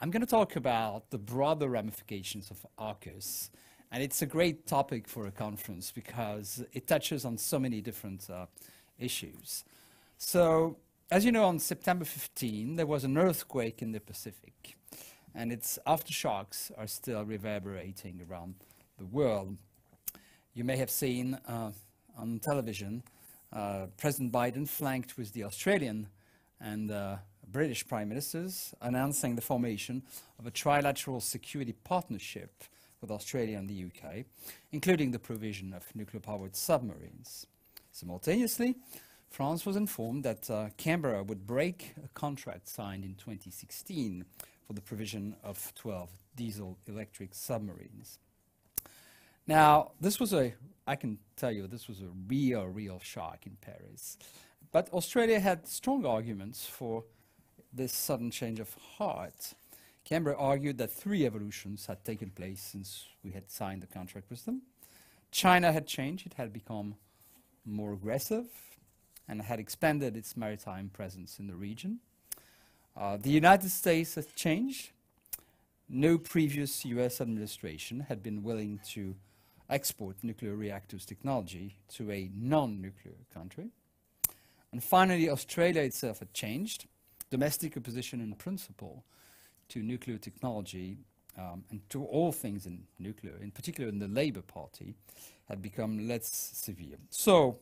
I'm going to talk about the broader ramifications of AUKUS. And it's a great topic for a conference because it touches on so many different uh, issues. So, as you know, on September 15, there was an earthquake in the Pacific, and its aftershocks are still reverberating around the world. You may have seen uh, on television uh, President Biden flanked with the Australian and uh, British prime ministers announcing the formation of a trilateral security partnership with Australia and the UK, including the provision of nuclear powered submarines. Simultaneously, France was informed that uh, Canberra would break a contract signed in 2016 for the provision of 12 diesel electric submarines. Now, this was a, I can tell you, this was a real, real shock in Paris. But Australia had strong arguments for this sudden change of heart. Canberra argued that three evolutions had taken place since we had signed the contract with them. China had changed, it had become more aggressive and had expanded its maritime presence in the region. Uh, the United States had changed. No previous US administration had been willing to export nuclear reactors technology to a non-nuclear country. And finally, Australia itself had changed. Domestic opposition in principle to nuclear technology um, and to all things in nuclear, in particular in the Labour Party, had become less severe. So,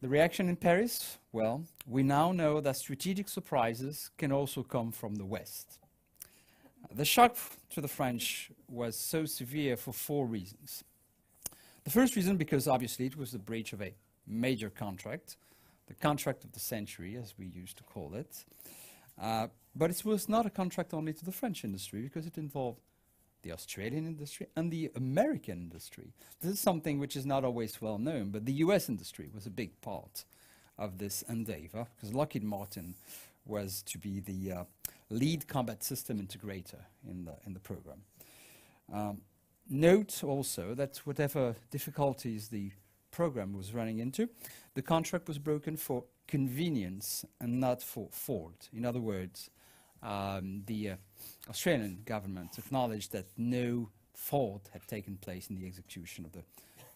the reaction in Paris? Well, we now know that strategic surprises can also come from the West. The shock to the French was so severe for four reasons. The first reason, because obviously it was the breach of a major contract, the contract of the century, as we used to call it. Uh, but it was not a contract only to the French industry because it involved the Australian industry and the American industry. This is something which is not always well known, but the US industry was a big part of this endeavor because Lockheed Martin was to be the uh, lead combat system integrator in the, in the program. Um, note also that whatever difficulties the program was running into, the contract was broken for convenience and not for fault. In other words, um, the uh, Australian government acknowledged that no fault had taken place in the execution of the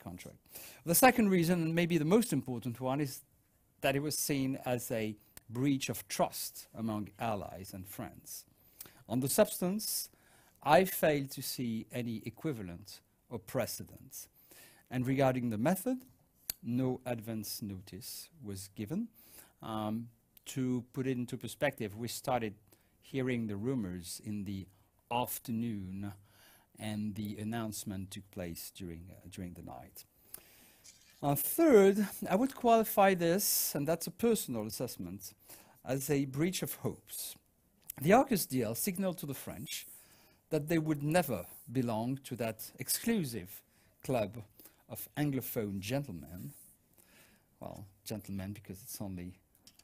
contract. The second reason, and maybe the most important one, is that it was seen as a breach of trust among allies and friends. On the substance, I failed to see any equivalent or precedent. And regarding the method, no advance notice was given. Um, to put it into perspective, we started hearing the rumors in the afternoon and the announcement took place during, uh, during the night. Uh, third, I would qualify this, and that's a personal assessment, as a breach of hopes. The AUKUS deal signaled to the French that they would never belong to that exclusive club of Anglophone gentlemen. Well, gentlemen because it's only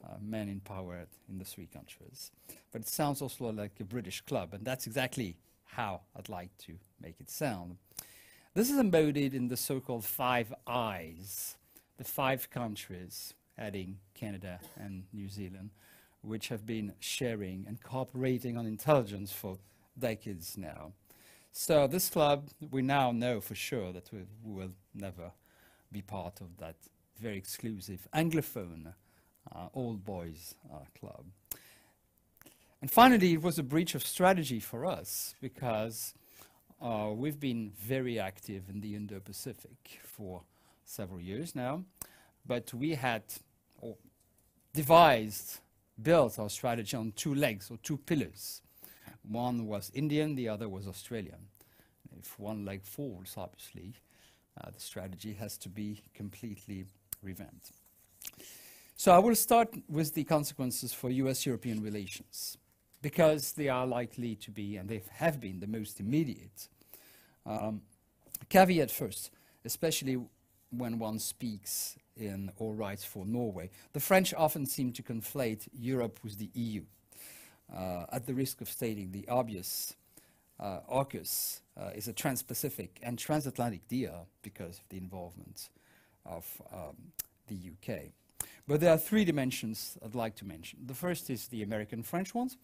uh, men in power in the three countries. But it sounds also like a British club, and that's exactly how I'd like to make it sound. This is embodied in the so-called five eyes, the five countries, adding Canada and New Zealand, which have been sharing and cooperating on intelligence for decades now. So this club, we now know for sure that we, will never be part of that very exclusive Anglophone uh, old boys uh, club. And finally, it was a breach of strategy for us because uh, we've been very active in the Indo-Pacific for several years now, but we had devised, built our strategy on two legs or two pillars. One was Indian, the other was Australian. If one leg falls, obviously, uh, the strategy has to be completely revamped. So I will start with the consequences for US-European relations, because they are likely to be, and they have been, the most immediate. Um, caveat first, especially when one speaks in or writes for Norway. The French often seem to conflate Europe with the EU. Uh, at the risk of stating the obvious, uh, AUKUS uh, is a trans-Pacific and transatlantic deal because of the involvement of um, the UK. But there are three dimensions I'd like to mention. The first is the American-French ones.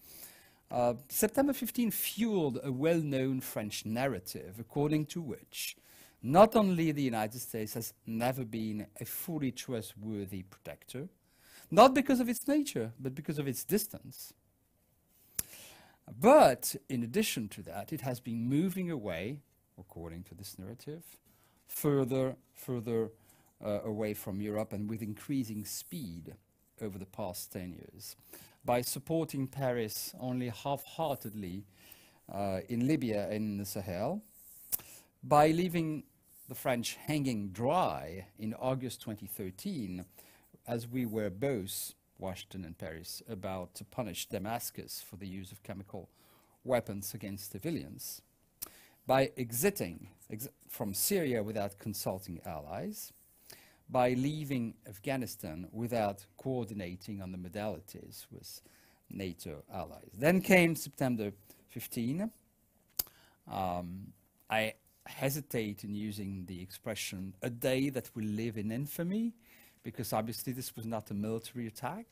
Uh, September 15 fueled a well-known French narrative according to which not only the United States has never been a fully trustworthy protector, not because of its nature, but because of its distance. But in addition to that, it has been moving away, according to this narrative, further, further uh, away from Europe and with increasing speed over the past 10 years. By supporting Paris only half-heartedly uh, in Libya and in the Sahel, by leaving the French hanging dry in August 2013, as we were both, Washington and Paris, about to punish Damascus for the use of chemical weapons against civilians, by exiting ex from Syria without consulting allies, by leaving Afghanistan without coordinating on the modalities with NATO allies. Then came September 15. Um, I hesitate in using the expression a day that will live in infamy, because obviously this was not a military attack,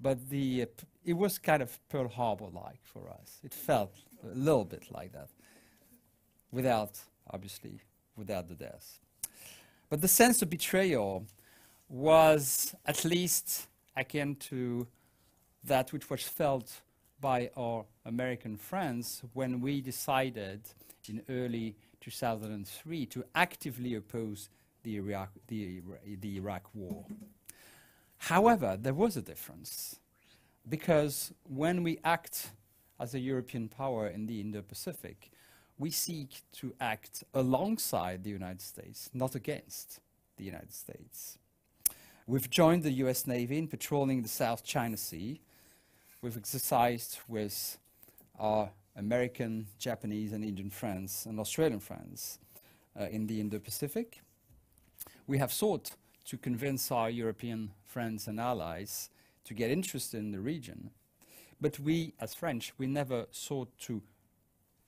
but the, uh, it was kind of Pearl Harbor-like for us. It felt a little bit like that, without, obviously, without the deaths. But the sense of betrayal was at least akin to that which was felt by our American friends when we decided in early 2003 to actively oppose the Iraq, the, the Iraq war. However, there was a difference because when we act as a European power in the Indo-Pacific, we seek to act alongside the United States, not against the United States. We've joined the US Navy in patrolling the South China Sea. We've exercised with our American, Japanese, and Indian friends and Australian friends uh, in the Indo-Pacific. We have sought to convince our European friends and allies to get interested in the region. But we, as French, we never sought to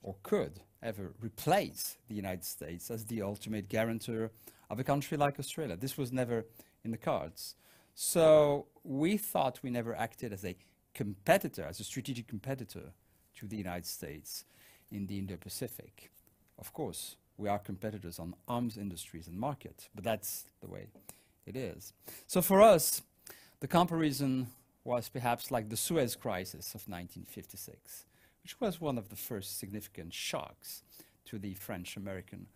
or could ever replace the United States as the ultimate guarantor of a country like Australia. This was never in the cards. So we thought we never acted as a competitor, as a strategic competitor to the United States in the Indo-Pacific. Of course, we are competitors on arms industries and markets, but that's the way it is. So for us, the comparison was perhaps like the Suez Crisis of 1956 which was one of the first significant shocks to the French-American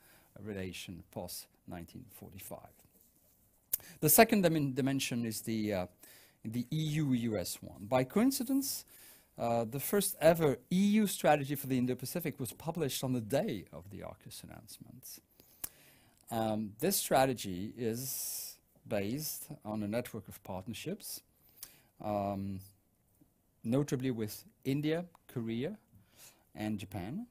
relation post-1945. The second dim dimension is the, uh, the EU-US one. By coincidence, uh, the first ever EU strategy for the Indo-Pacific was published on the day of the AUKUS announcement. Um, this strategy is based on a network of partnerships, um, notably with India, Korea, and Japan,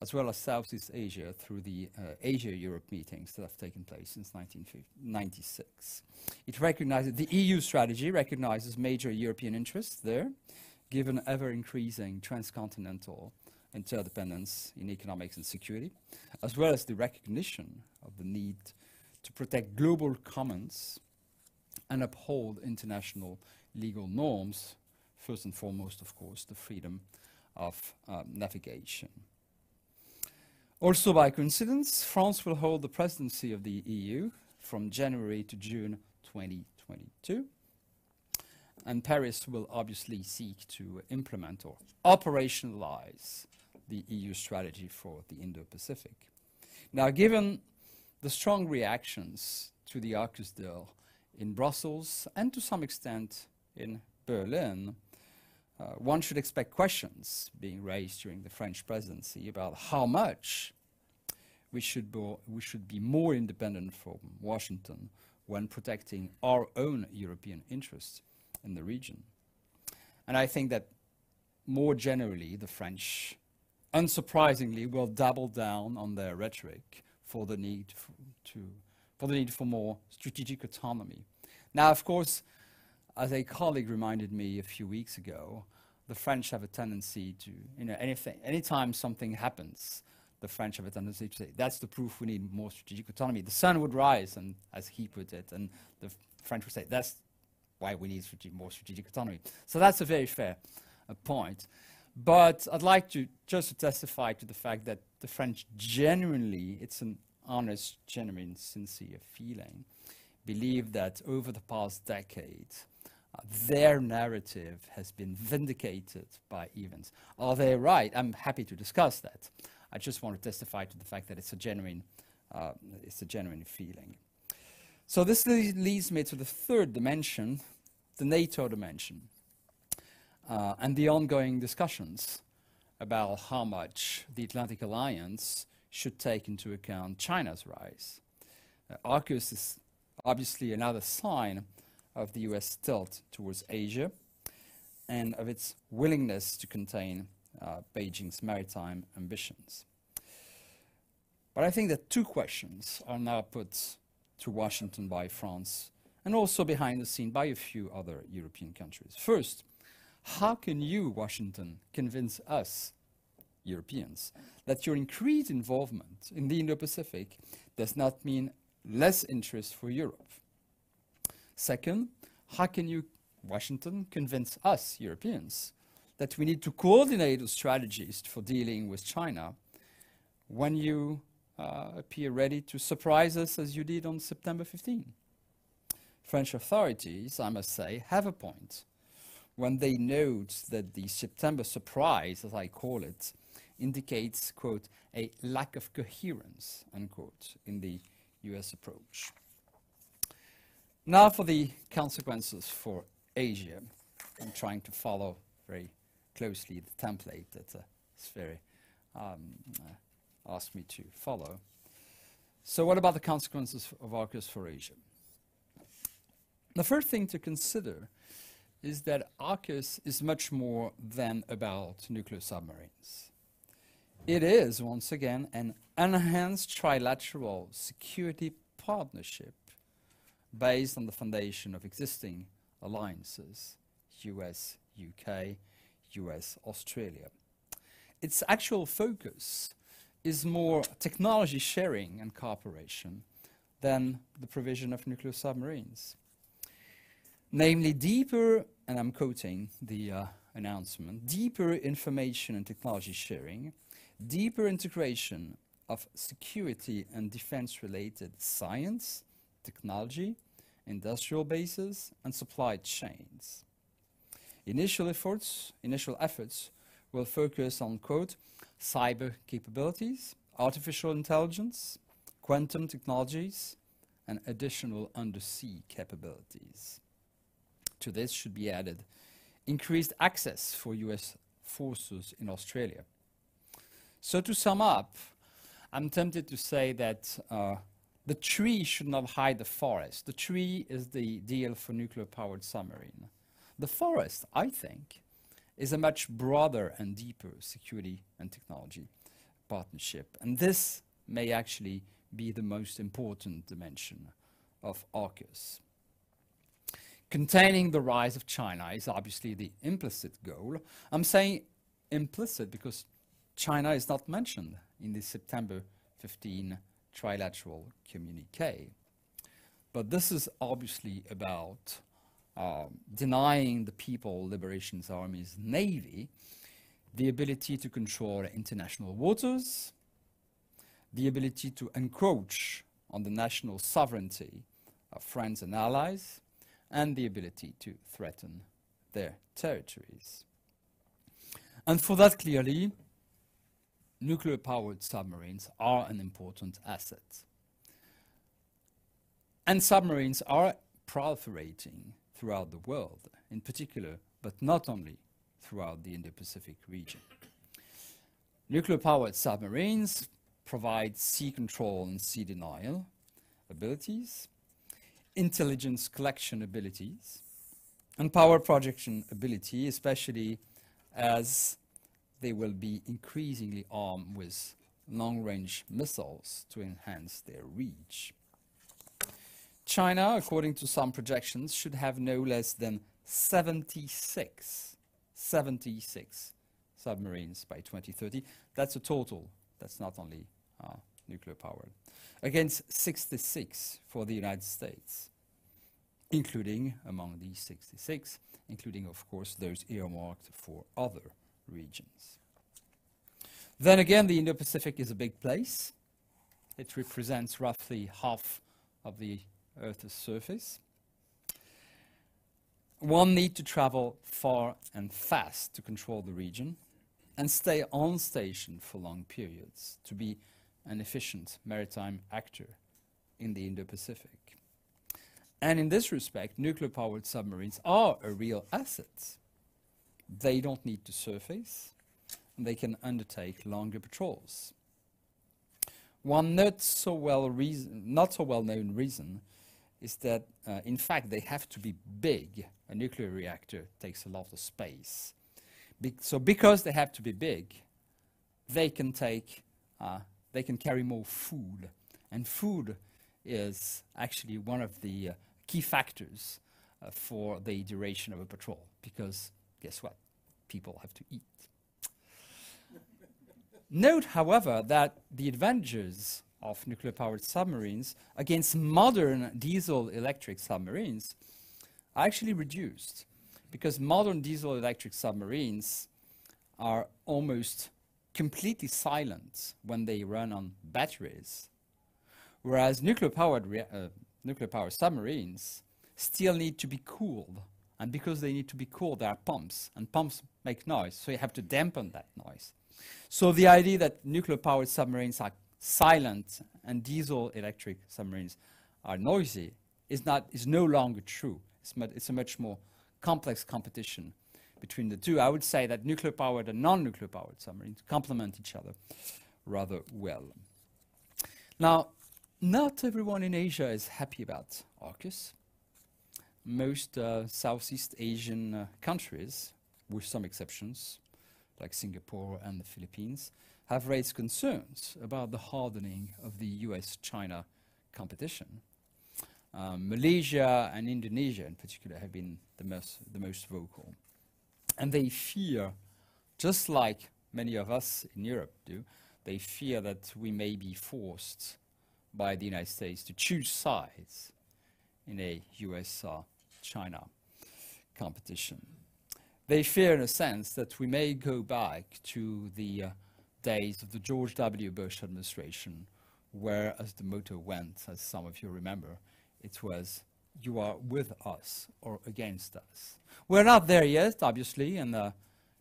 as well as Southeast Asia through the uh, Asia-Europe meetings that have taken place since 1996. It recognizes, the EU strategy recognizes major European interests there, given ever-increasing transcontinental interdependence in economics and security, as well as the recognition of the need to protect global commons and uphold international legal norms, first and foremost, of course, the freedom of um, navigation. Also by coincidence, France will hold the presidency of the EU from January to June 2022. And Paris will obviously seek to implement or operationalize the EU strategy for the Indo-Pacific. Now, given the strong reactions to the AUKUS deal in Brussels and to some extent in Berlin, uh, one should expect questions being raised during the French presidency about how much we should, we should be more independent from Washington when protecting our own European interests in the region. And I think that more generally, the French, unsurprisingly, will double down on their rhetoric for the need to, for the need for more strategic autonomy. Now, of course, as a colleague reminded me a few weeks ago, the French have a tendency to, you know, anything, anytime something happens, the French have a tendency to say, that's the proof we need more strategic autonomy. The sun would rise, and as he put it, and the French would say, that's why we need more strategic autonomy. So that's a very fair uh, point. But I'd like to just to testify to the fact that the French genuinely, it's an honest, genuine, sincere feeling, believe that over the past decade, uh, their narrative has been vindicated by events. Are they right? I'm happy to discuss that. I just want to testify to the fact that it's a genuine, uh, it's a genuine feeling. So this leads me to the third dimension, the NATO dimension, uh, and the ongoing discussions about how much the Atlantic Alliance should take into account China's rise. Uh, is obviously another sign of the US tilt towards Asia and of its willingness to contain uh, Beijing's maritime ambitions. But I think that two questions are now put to Washington by France and also behind the scene by a few other European countries. First, how can you, Washington, convince us, Europeans, that your increased involvement in the Indo-Pacific does not mean less interest for Europe? Second, how can you, Washington, convince us, Europeans, that we need to coordinate strategies for dealing with China when you uh, appear ready to surprise us as you did on September 15? French authorities, I must say, have a point when they note that the September surprise, as I call it, indicates, quote, a lack of coherence, unquote, in the US approach. Now for the consequences for Asia. I'm trying to follow very closely the template that uh, Sverre um, uh, asked me to follow. So what about the consequences of AUKUS for Asia? The first thing to consider is that AUKUS is much more than about nuclear submarines. It is, once again, an enhanced trilateral security partnership based on the foundation of existing alliances, US, UK, US, Australia. Its actual focus is more technology sharing and cooperation than the provision of nuclear submarines. Namely, deeper, and I'm quoting the uh, announcement, deeper information and technology sharing, deeper integration of security and defense related science, technology, industrial bases, and supply chains. Initial efforts, initial efforts will focus on, quote, cyber capabilities, artificial intelligence, quantum technologies, and additional undersea capabilities. To this should be added increased access for US forces in Australia. So to sum up, I'm tempted to say that uh, the tree should not hide the forest. The tree is the deal for nuclear-powered submarine. The forest, I think, is a much broader and deeper security and technology partnership. And this may actually be the most important dimension of AUKUS. Containing the rise of China is obviously the implicit goal. I'm saying implicit because China is not mentioned in the September 15 trilateral communique. But this is obviously about um, denying the People Liberation Army's navy the ability to control international waters, the ability to encroach on the national sovereignty of friends and allies, and the ability to threaten their territories. And for that, clearly, nuclear-powered submarines are an important asset. And submarines are proliferating throughout the world, in particular, but not only throughout the Indo-Pacific region. Nuclear-powered submarines provide sea control and sea denial abilities, intelligence collection abilities, and power projection ability, especially as they will be increasingly armed with long-range missiles to enhance their reach. China, according to some projections, should have no less than 76, 76 submarines by 2030. That's a total. That's not only uh, nuclear powered. Against 66 for the United States, including, among these 66, including, of course, those earmarked for other regions. Then again, the Indo-Pacific is a big place. It represents roughly half of the Earth's surface. One need to travel far and fast to control the region and stay on station for long periods to be an efficient maritime actor in the Indo-Pacific. And in this respect, nuclear-powered submarines are a real asset. They don't need to surface, and they can undertake longer patrols. One not so well reason, not so well known reason is that uh, in fact they have to be big. A nuclear reactor takes a lot of space. Be so because they have to be big, they can take, uh, they can carry more food, and food is actually one of the uh, key factors uh, for the duration of a patrol. Because guess what? People have to eat. Note, however, that the advantages of nuclear-powered submarines against modern diesel-electric submarines are actually reduced because modern diesel-electric submarines are almost completely silent when they run on batteries, whereas nuclear-powered uh, nuclear-powered submarines still need to be cooled. And because they need to be cooled, there are pumps, and pumps make noise, so you have to dampen that noise. So the idea that nuclear-powered submarines are silent and diesel-electric submarines are noisy is, not, is no longer true. It's, it's a much more complex competition between the two. I would say that nuclear-powered and non-nuclear-powered submarines complement each other rather well. Now, not everyone in Asia is happy about AUKUS. Most uh, Southeast Asian uh, countries, with some exceptions, like Singapore and the Philippines, have raised concerns about the hardening of the US-China competition. Um, Malaysia and Indonesia in particular have been the most, the most vocal. And they fear, just like many of us in Europe do, they fear that we may be forced by the United States to choose sides in a US-China competition. They fear, in a sense, that we may go back to the uh, days of the George W. Bush administration, where, as the motto went, as some of you remember, it was, you are with us or against us. We're not there yet, obviously, and uh,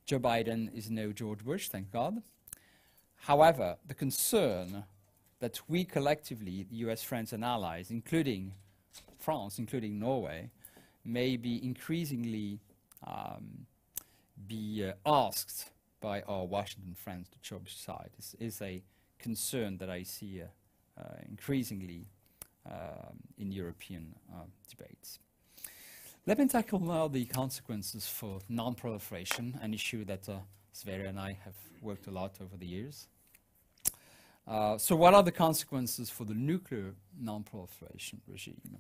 Joe Biden is no George Bush, thank God. However, the concern that we collectively, the US friends and allies, including France, including Norway, may be increasingly um, be uh, asked by our Washington friends to choose side is, is a concern that I see uh, uh, increasingly um, in European uh, debates. Let me tackle now the consequences for non-proliferation, an issue that uh, Sverre and I have worked a lot over the years. Uh, so what are the consequences for the nuclear non-proliferation regime?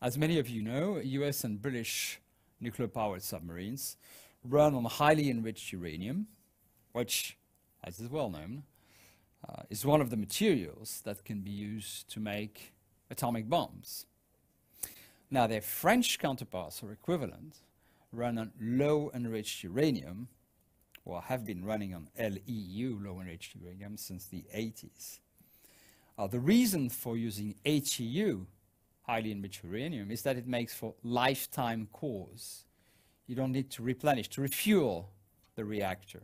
As many of you know, US and British nuclear-powered submarines run on highly enriched uranium, which, as is well known, uh, is one of the materials that can be used to make atomic bombs. Now, their French counterparts or equivalent run on low enriched uranium, or have been running on LEU, low enriched uranium, since the 80s. Uh, the reason for using HEU, highly enriched uranium, is that it makes for lifetime cores. You don't need to replenish, to refuel the reactor.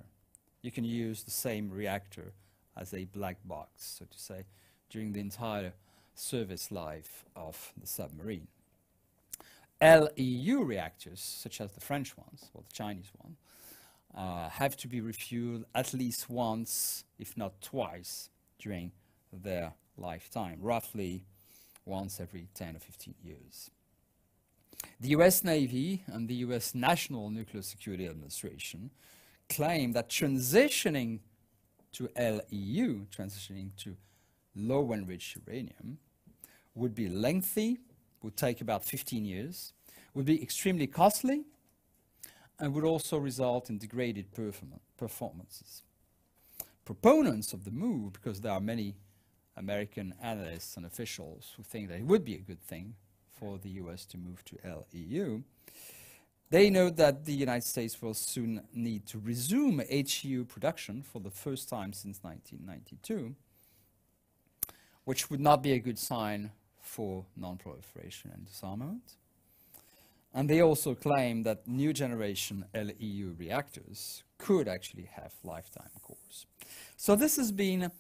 You can use the same reactor as a black box, so to say, during the entire service life of the submarine. LEU reactors, such as the French ones, or the Chinese one, uh, have to be refueled at least once, if not twice, during their lifetime, roughly once every 10 or 15 years. The US Navy and the US National Nuclear Security Administration claim that transitioning to LEU, transitioning to low enriched uranium, would be lengthy, would take about 15 years, would be extremely costly, and would also result in degraded performances. Proponents of the move, because there are many American analysts and officials who think that it would be a good thing for the US to move to LEU, They note that the United States will soon need to resume HEU production for the first time since 1992, which would not be a good sign for non-proliferation and disarmament. And they also claim that new generation LEU reactors could actually have lifetime cores. So this has been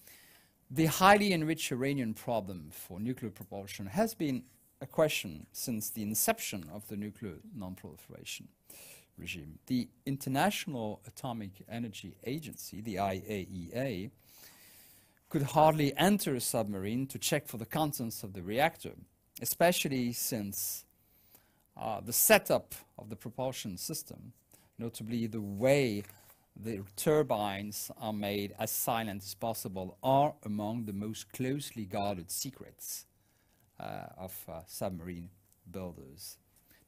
the highly enriched uranium problem for nuclear propulsion has been a question since the inception of the nuclear non-proliferation regime. The International Atomic Energy Agency, the IAEA, could hardly enter a submarine to check for the contents of the reactor, especially since uh, the setup of the propulsion system, notably the way the turbines are made as silent as possible, are among the most closely guarded secrets of uh, submarine builders.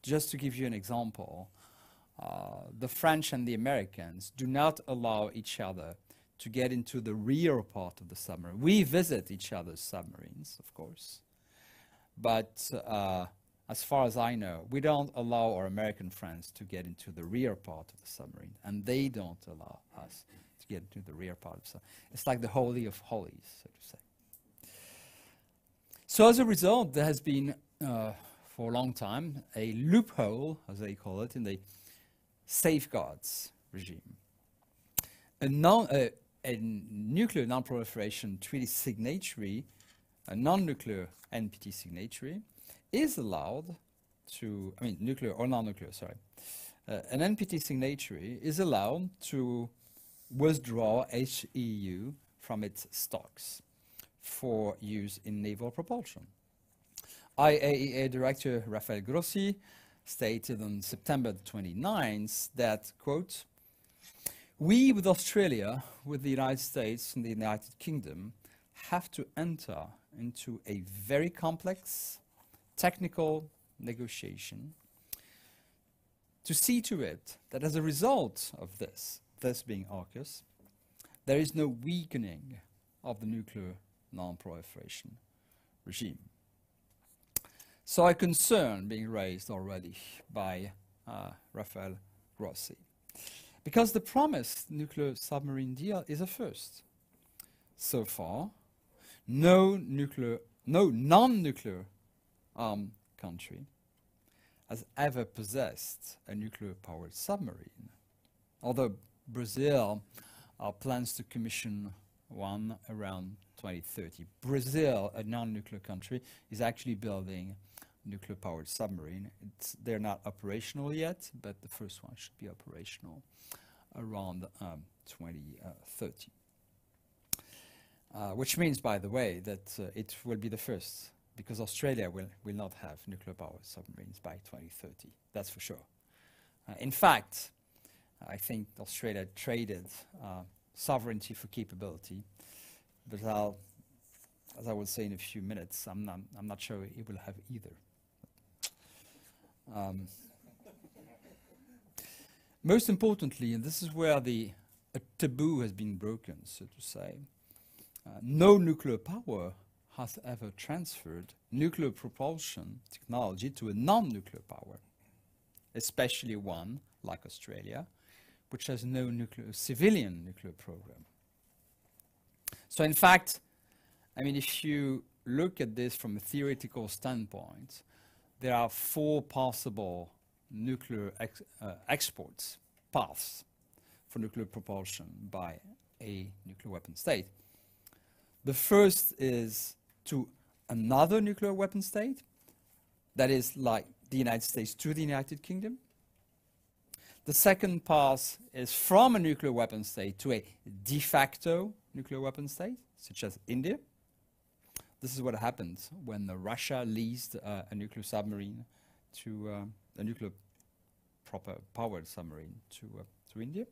Just to give you an example, uh, the French and the Americans do not allow each other to get into the rear part of the submarine. We visit each other's submarines, of course, but uh, as far as I know, we don't allow our American friends to get into the rear part of the submarine, and they don't allow us to get into the rear part of the submarine. It's like the holy of holies, so to say. So as a result, there has been, uh, for a long time, a loophole, as they call it, in the safeguards regime. A, non, uh, a nuclear non-proliferation treaty signatory, a non-nuclear NPT signatory, is allowed to, I mean, nuclear or non-nuclear, sorry. Uh, an NPT signatory is allowed to withdraw HEU from its stocks for use in naval propulsion. IAEA Director Rafael Grossi stated on September 29th that, quote, we with Australia, with the United States and the United Kingdom, have to enter into a very complex technical negotiation to see to it that as a result of this, this being AUKUS, there is no weakening of the nuclear non-proliferation regime. So a concern being raised already by uh, Rafael Grossi. Because the promised nuclear submarine deal is a first. So far, no nuclear, no non-nuclear armed country has ever possessed a nuclear-powered submarine. Although Brazil uh, plans to commission one around 2030. Brazil, a non-nuclear country, is actually building nuclear-powered submarine. It's, they're not operational yet, but the first one should be operational around um, 2030. Uh, which means, by the way, that uh, it will be the first because Australia will, will not have nuclear-powered submarines by 2030, that's for sure. Uh, in fact, I think Australia traded uh, sovereignty for capability, but I'll, as I will say in a few minutes, I'm not, I'm not sure it will have either. Um, most importantly, and this is where the taboo has been broken, so to say, uh, no nuclear power has ever transferred nuclear propulsion technology to a non-nuclear power, especially one like Australia, which has no nuclear, civilian nuclear program. So in fact, I mean, if you look at this from a theoretical standpoint, there are four possible nuclear ex uh, exports paths for nuclear propulsion by a nuclear weapon state. The first is to another nuclear weapon state, that is like the United States to the United Kingdom. The second path is from a nuclear weapon state to a de facto nuclear weapon state, such as India. This is what happened when Russia leased uh, a nuclear submarine to uh, a nuclear proper powered submarine to, uh, to India.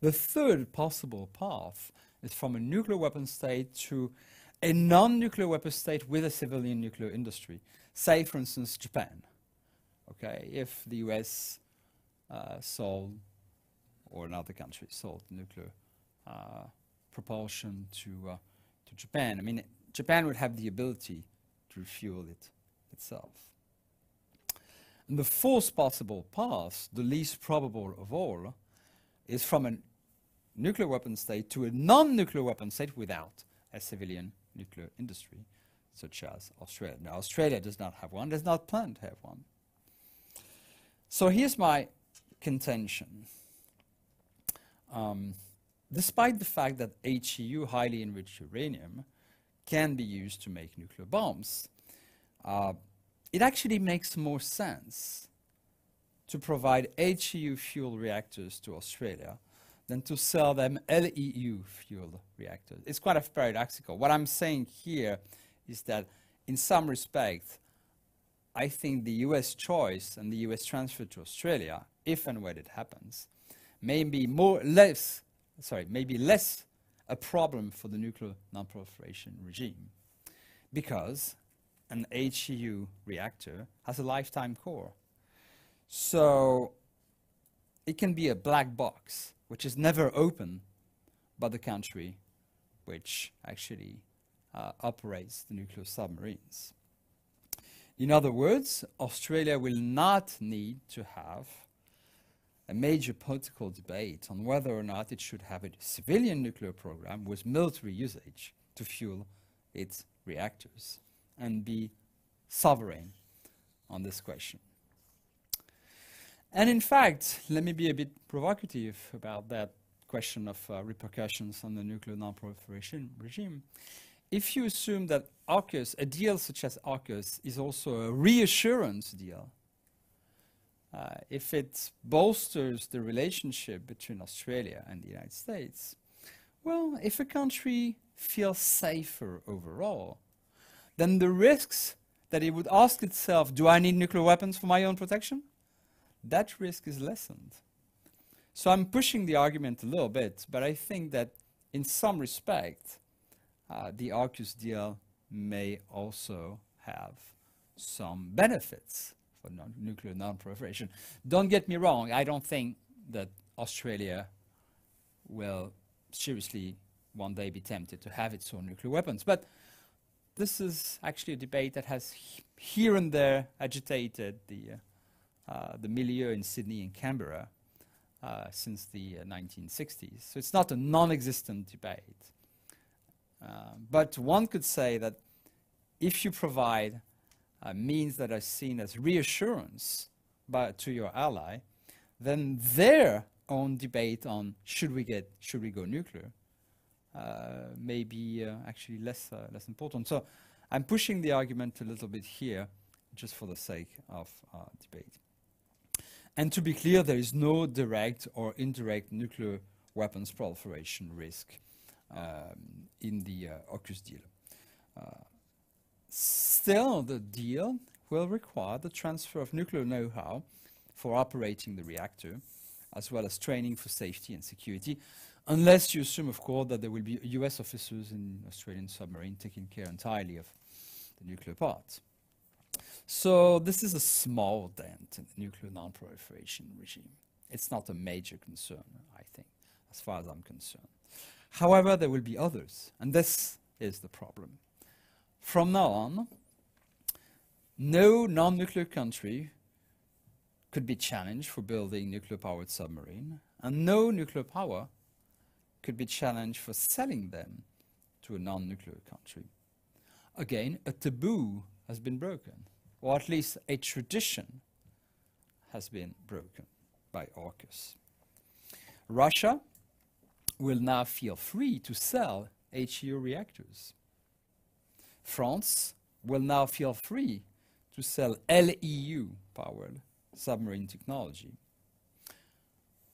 The third possible path is from a nuclear weapon state to a non-nuclear weapon state with a civilian nuclear industry. Say, for instance, Japan. Okay, if the US sold, or another country sold nuclear uh, propulsion to, uh, to Japan, I mean, Japan would have the ability to refuel it itself. And the fourth possible path, the least probable of all, is from a nuclear weapon state to a non-nuclear weapon state without a civilian nuclear industry, such as Australia. Now, Australia does not have one, does not plan to have one. So here's my contention. Um, despite the fact that HEU, highly enriched uranium, can be used to make nuclear bombs, uh, it actually makes more sense to provide HEU fuel reactors to Australia than to sell them LEU fuel reactors. It's quite a paradoxical. What I'm saying here is that in some respect, I think the US choice and the US transfer to Australia, if and when it happens, may be more less, sorry, maybe less a problem for the nuclear non-proliferation regime because an HEU reactor has a lifetime core. So it can be a black box which is never open by the country which actually uh, operates the nuclear submarines. In other words, Australia will not need to have a major political debate on whether or not it should have a civilian nuclear program with military usage to fuel its reactors and be sovereign on this question. And in fact, let me be a bit provocative about that question of uh, repercussions on the nuclear non-proliferation regime. If you assume that AUKUS, a deal such as AUKUS, is also a reassurance deal, uh, if it bolsters the relationship between Australia and the United States, well, if a country feels safer overall, then the risks that it would ask itself, do I need nuclear weapons for my own protection? that risk is lessened. So I'm pushing the argument a little bit, but I think that in some respect, uh, the AUKUS deal may also have some benefits for non nuclear non-proliferation. Don't get me wrong, I don't think that Australia will seriously one day be tempted to have its own nuclear weapons. But this is actually a debate that has here and there agitated the uh, uh, the milieu in Sydney and Canberra uh, since the 1960s. Uh, so it's not a non-existent debate. but one could say that if you provide means that are seen as reassurance by, to your ally, then their own debate on should we get should we go nuclear uh, may be uh, actually less uh, less important. So I'm pushing the argument a little bit here, just for the sake of debate. And to be clear, there is no direct or indirect nuclear weapons proliferation risk um, in the uh, AUKUS deal. Uh, still, the deal will require the transfer of nuclear know-how for operating the reactor, as well as training for safety and security, unless you assume, of course, that there will be US officers in Australian submarine taking care entirely of the nuclear part. So this is a small dent in the nuclear non-proliferation regime. It's not a major concern, I think, as far as I'm concerned. However, there will be others, and this is the problem. From now on, no non-nuclear country could be challenged for building nuclear-powered submarine, and no nuclear power could be challenged for selling them to a non-nuclear country. Again, a taboo has been broken or at least a tradition has been broken by AUKUS. Russia will now feel free to sell HEU reactors. France will now feel free to sell LEU-powered submarine technology.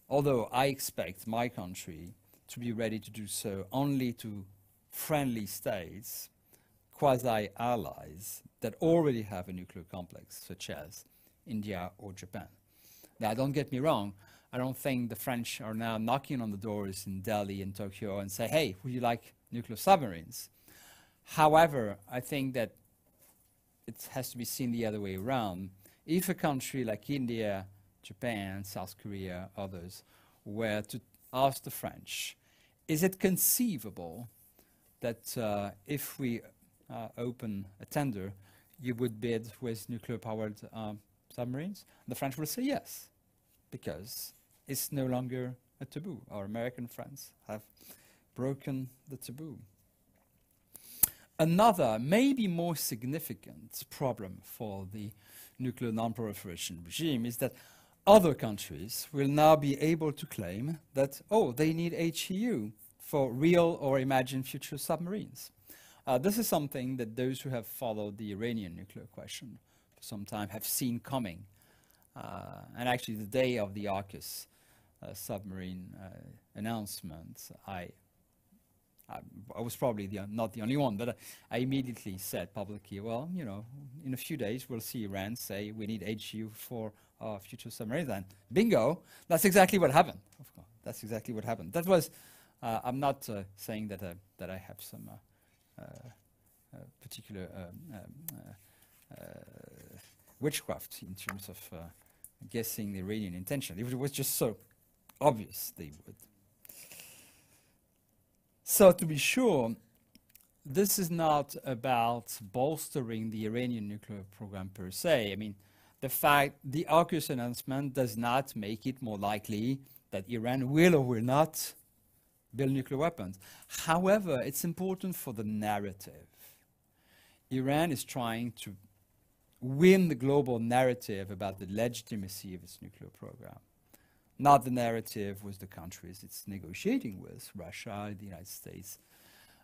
Although I expect my country to be ready to do so only to friendly states quasi-allies that already have a nuclear complex, such as India or Japan. Now, don't get me wrong, I don't think the French are now knocking on the doors in Delhi and Tokyo and say, hey, would you like nuclear submarines? However, I think that it has to be seen the other way around. If a country like India, Japan, South Korea, others, were to ask the French, is it conceivable that uh, if we uh, open a tender, you would bid with nuclear-powered um, submarines? The French will say yes, because it's no longer a taboo. Our American friends have broken the taboo. Another, maybe more significant problem for the nuclear non-proliferation regime is that other countries will now be able to claim that, oh, they need HEU for real or imagined future submarines. Uh, this is something that those who have followed the Iranian nuclear question for some time have seen coming. Uh, and actually, the day of the AUKUS uh, submarine uh, announcement, I, I, was probably the, not the only one, but I immediately said publicly, well, you know, in a few days we'll see Iran say we need HEU for our future submarines. And bingo, that's exactly what happened. Of course, that's exactly what happened. That was, uh, I'm not uh, saying that, that I have some particular um, um, witchcraft in terms of guessing the Iranian intention. If It was just so obvious they would. So to be sure, this is not about bolstering the Iranian nuclear program per se. I mean, the fact the AUKUS announcement does not make it more likely that Iran will or will not build nuclear weapons. However, it's important for the narrative. Iran is trying to win the global narrative about the legitimacy of its nuclear program not the narrative with the countries it's negotiating with, Russia, the United States,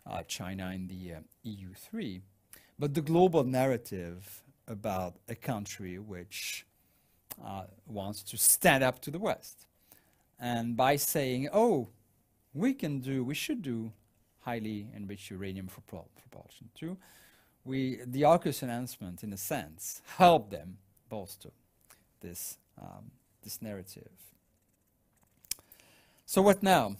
uh, China, and the uh, EU3, but the global narrative about a country which uh, wants to stand up to the West. And by saying, oh, we can do, we should do highly enriched uranium for propulsion too, we, the AUKUS announcement, in a sense, helped them bolster this, um, this narrative. So what now?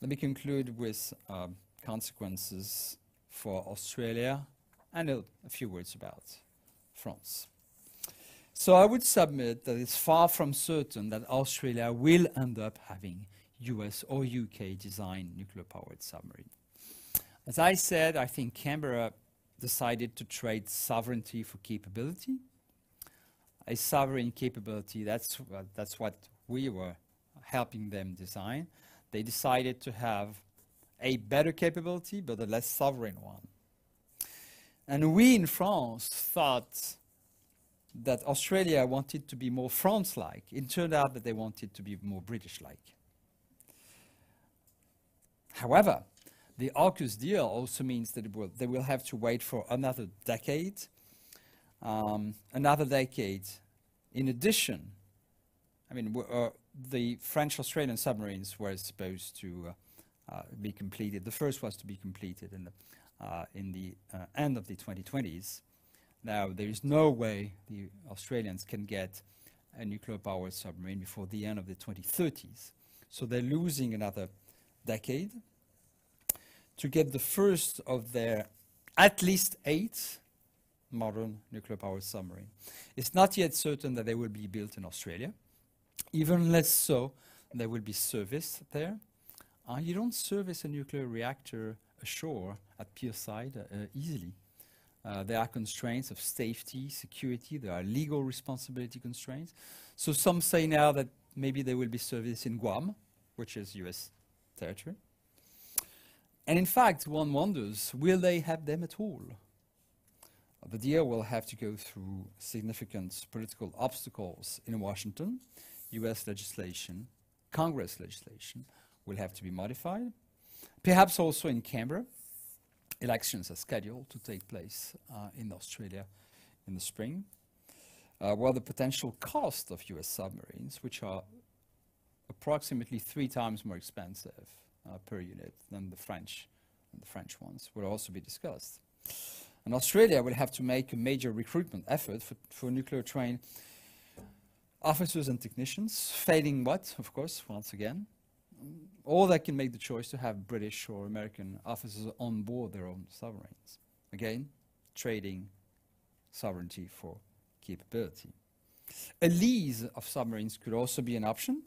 Let me conclude with um, consequences for Australia and a, a few words about France. So I would submit that it's far from certain that Australia will end up having US or UK designed nuclear powered submarine. As I said, I think Canberra decided to trade sovereignty for capability. A sovereign capability, that's, uh, that's what we were helping them design, they decided to have a better capability, but a less sovereign one. And we in France thought that Australia wanted to be more France-like. It turned out that they wanted to be more British-like. However, the AUKUS deal also means that will, they will have to wait for another decade, um, another decade. In addition, I mean, uh, the French-Australian submarines were supposed to uh, uh, be completed. The first was to be completed in the, uh, in the end of the 2020s. Now, there is no way the Australians can get a nuclear-powered submarine before the end of the 2030s. So they're losing another decade to get the first of their at least eight modern nuclear-powered submarine. It's not yet certain that they will be built in Australia. Even less so, there will be service there. Uh, you don't service a nuclear reactor ashore at pierside uh, easily. Uh, there are constraints of safety, security, there are legal responsibility constraints. So some say now that maybe there will be service in Guam, which is US territory. And in fact, one wonders, will they have them at all? The deal will have to go through significant political obstacles in Washington. US legislation, Congress legislation, will have to be modified. Perhaps also in Canberra, elections are scheduled to take place uh, in Australia in the spring. Uh, while the potential cost of US submarines, which are approximately three times more expensive uh, per unit than the French, the French ones, will also be discussed. And Australia will have to make a major recruitment effort for, for nuclear trained officers and technicians, failing what, of course, once again, or they can make the choice to have British or American officers on board their own submarines. Again, trading sovereignty for capability. A lease of submarines could also be an option,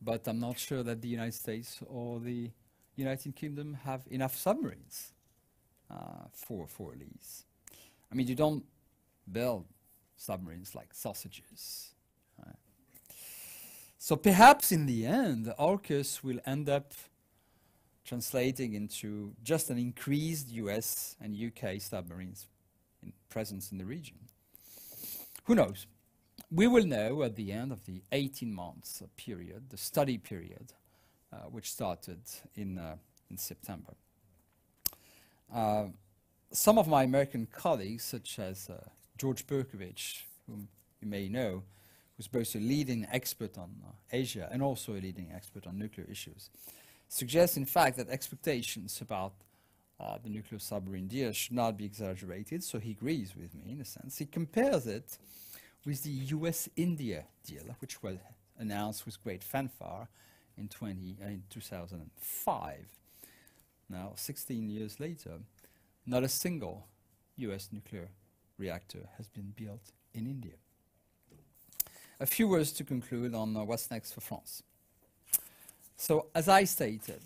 but I'm not sure that the United States or the United Kingdom have enough submarines uh, for, for a lease. I mean, you don't build submarines like sausages. So perhaps in the end, AUKUS will end up translating into just an increased US and UK submarines in presence in the region. Who knows? We will know at the end of the 18 months period, the study period, uh, which started in, uh, in September. Uh, some of my American colleagues, such as uh, George Perkovich, whom you may know, who's both a leading expert on uh, Asia and also a leading expert on nuclear issues, suggests, in fact, that expectations about uh, the nuclear submarine deal should not be exaggerated. So he agrees with me in a sense. He compares it with the US-India deal, which was announced with great fanfare in, 20, uh, in 2005. Now, 16 years later, not a single US nuclear reactor has been built in India. A few words to conclude on uh, what's next for France. So, as I stated,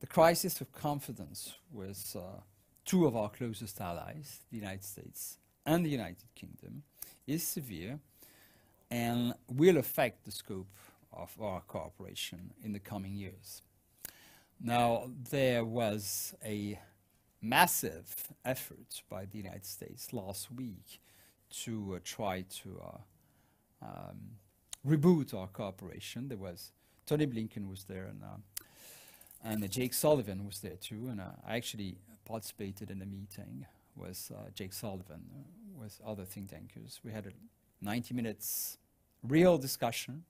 the crisis of confidence with uh, two of our closest allies, the United States and the United Kingdom, is severe and will affect the scope of our cooperation in the coming years. Now, there was a massive effort by the United States last week to uh, try to uh, um, reboot our cooperation. There was Tony Blinken was there, and uh, and Jake Sullivan was there too. And uh, I actually participated in a meeting with uh, Jake Sullivan uh, with other think tankers. We had a 90 minutes real discussion.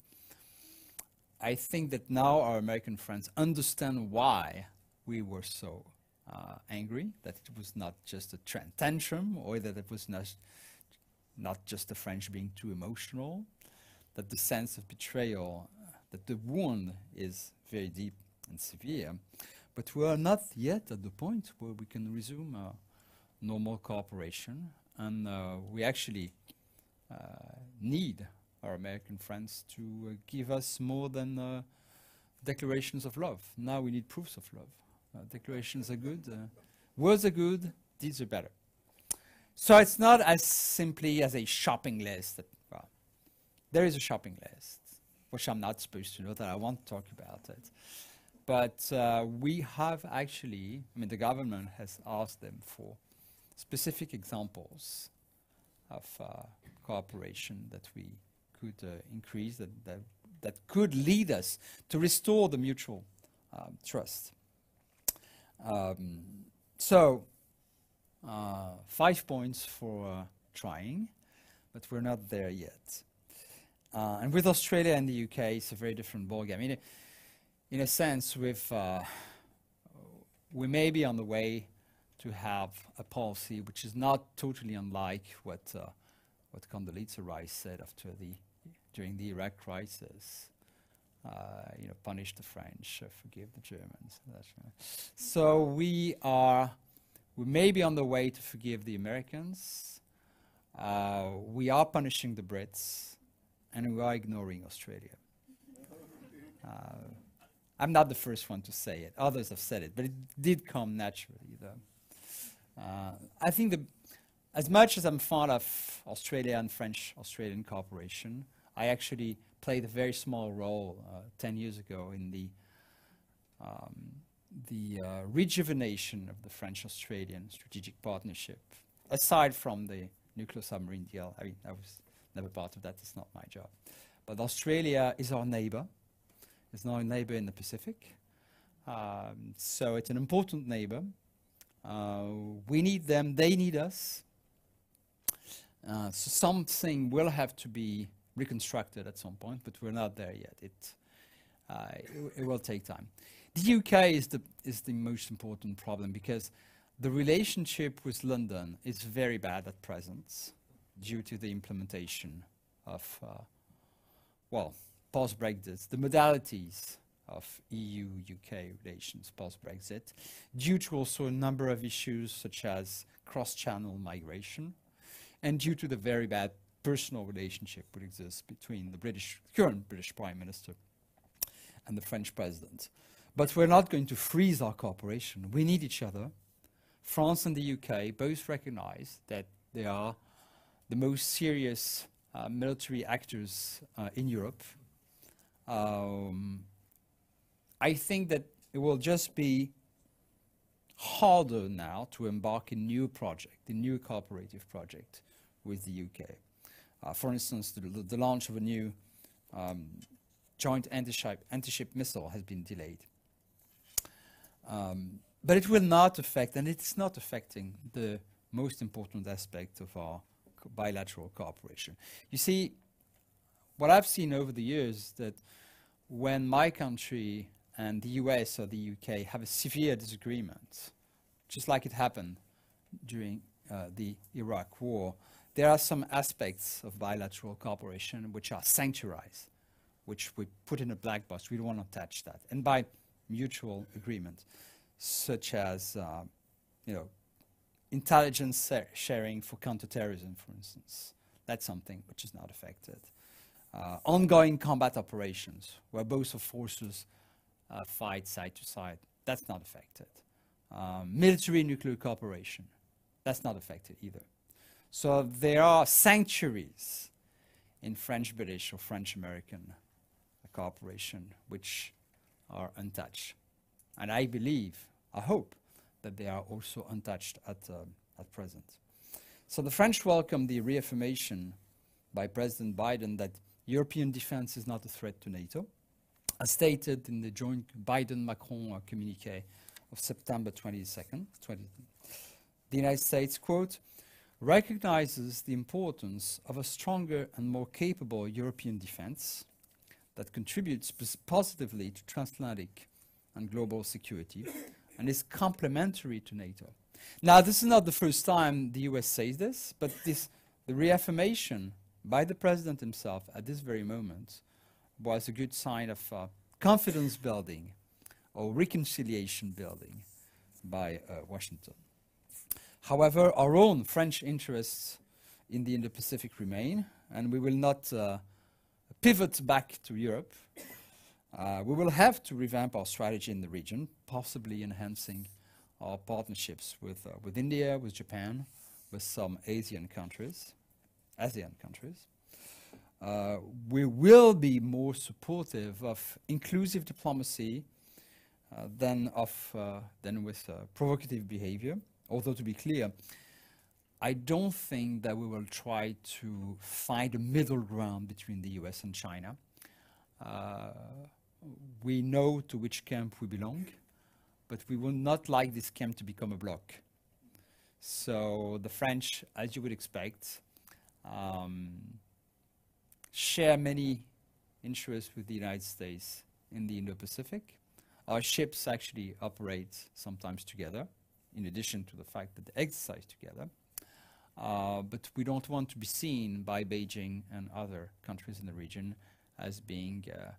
I think that now our American friends understand why we were so uh, angry, that it was not just a tantrum, or that it was not, not just the French being too emotional, that the sense of betrayal, uh, that the wound is very deep and severe. But we are not yet at the point where we can resume uh, normal cooperation, and uh, we actually uh, need our American friends to uh, give us more than declarations of love. Now we need proofs of love. Uh, declarations are good, uh, words are good, deeds are better. So it's not as simply as a shopping list. That, well, there is a shopping list, which I'm not supposed to know that I won't talk about it. But uh, we have actually, I mean, the government has asked them for specific examples of uh, cooperation that we could uh, increase, that, that, that could lead us to restore the mutual um, trust. Um, so, uh, five points for uh, trying, but we're not there yet. Uh, and with Australia and the UK, it's a very different ballgame. In a, in a sense, uh, we may be on the way to have a policy which is not totally unlike what, uh, what Condoleezza Rice said after the, during the Iraq crisis uh, you know, punish the French, uh, forgive the Germans. So we are, we may be on the way to forgive the Americans. Uh, we are punishing the Brits, and we are ignoring Australia. I'm not the first one to say it. Others have said it, but it did come naturally, though. Uh, I think the, as much as I'm fond of Australia and French-Australian cooperation, I actually played a very small role uh, 10 years ago in the, um, the uh, rejuvenation of the French-Australian strategic partnership. Aside from the nuclear submarine deal, I mean, I was never part of that, it's not my job. But Australia is our neighbor, it's now a neighbor in the Pacific. Um, so it's an important neighbor. Uh, we need them, they need us. Uh, so something will have to be reconstructed at some point, but we're not there yet. It, uh, it, it, will take time. The UK is the, is the most important problem because the relationship with London is very bad at present due to the implementation of, uh, well, post-Brexit, the modalities of EU-UK relations post-Brexit, due to also a number of issues such as cross-channel migration, and due to the very bad personal relationship would exist between the British, current British Prime Minister and the French President. But we're not going to freeze our cooperation. We need each other. France and the UK both recognize that they are the most serious uh, military actors uh, in Europe. Um, I think that it will just be harder now to embark in new project, in new cooperative project with the UK. Uh, for instance, the, the, launch of a new um, joint anti-ship, anti-ship missile has been delayed. Um, but it will not affect, and it's not affecting the most important aspect of our bilateral cooperation. You see, what I've seen over the years is that when my country and the US or the UK have a severe disagreement, just like it happened during uh, the Iraq war, there are some aspects of bilateral cooperation which are sanctuarized, which we put in a black box. We don't want to touch that. And by mutual agreement, such as, uh, you know, intelligence sharing for counterterrorism, for instance. That's something which is not affected. Uh, ongoing combat operations, where both of forces uh, fight side to side, that's not affected. Um, military nuclear cooperation, that's not affected either. So there are sanctuaries in French-British or French-American cooperation which are untouched. And I believe, I hope, that they are also untouched at, uh, at present. So the French welcome the reaffirmation by President Biden that European defense is not a threat to NATO, as stated in the joint Biden-Macron communique of September 22nd. 20, the United States, quote, recognizes the importance of a stronger and more capable European defense that contributes positively to transatlantic and global security and is complementary to NATO. Now, this is not the first time the US says this, but this, the reaffirmation by the president himself at this very moment was a good sign of uh, confidence building or reconciliation building by uh, Washington. However, our own French interests in the Indo-Pacific remain, and we will not uh, pivot back to Europe uh, we will have to revamp our strategy in the region, possibly enhancing our partnerships with, uh, with India, with Japan, with some Asian countries, ASEAN countries. Uh, we will be more supportive of inclusive diplomacy uh, than, of, uh, than with uh, provocative behavior. Although to be clear, I don't think that we will try to find a middle ground between the US and China. Uh, we know to which camp we belong, but we would not like this camp to become a bloc. So the French, as you would expect, um, share many interests with the United States in the Indo-Pacific. Our ships actually operate sometimes together, in addition to the fact that they exercise together. Uh, but we don't want to be seen by Beijing and other countries in the region as being uh,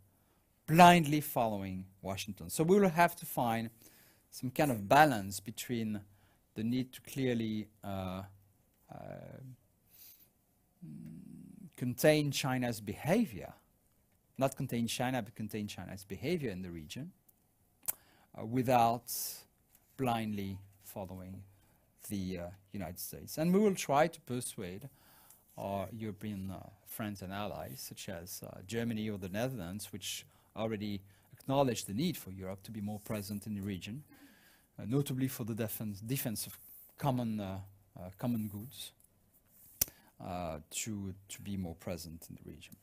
blindly following Washington. So we will have to find some kind of balance between the need to clearly uh, uh, contain China's behavior, not contain China, but contain China's behavior in the region, uh, without blindly following the uh, United States. And we will try to persuade our European uh, friends and allies, such as uh, Germany or the Netherlands, which already acknowledge the need for Europe to be more present in the region, uh, notably for the defense, defense of common, uh, uh, common goods, to, to be more present in the region.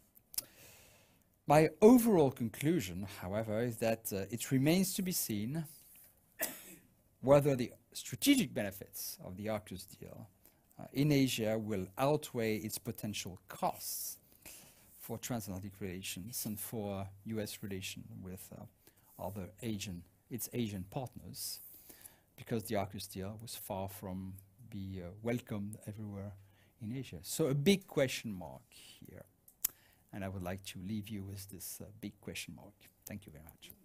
My overall conclusion, however, is that it remains to be seen whether the strategic benefits of the AUKUS deal uh, in Asia will outweigh its potential costs for transatlantic relations and for U.S. relation with uh, other Asian, its Asian partners, because the AUKUS deal was far from be uh, welcomed everywhere in Asia. So a big question mark here. And I would like to leave you with this uh, big question mark. Thank you very much.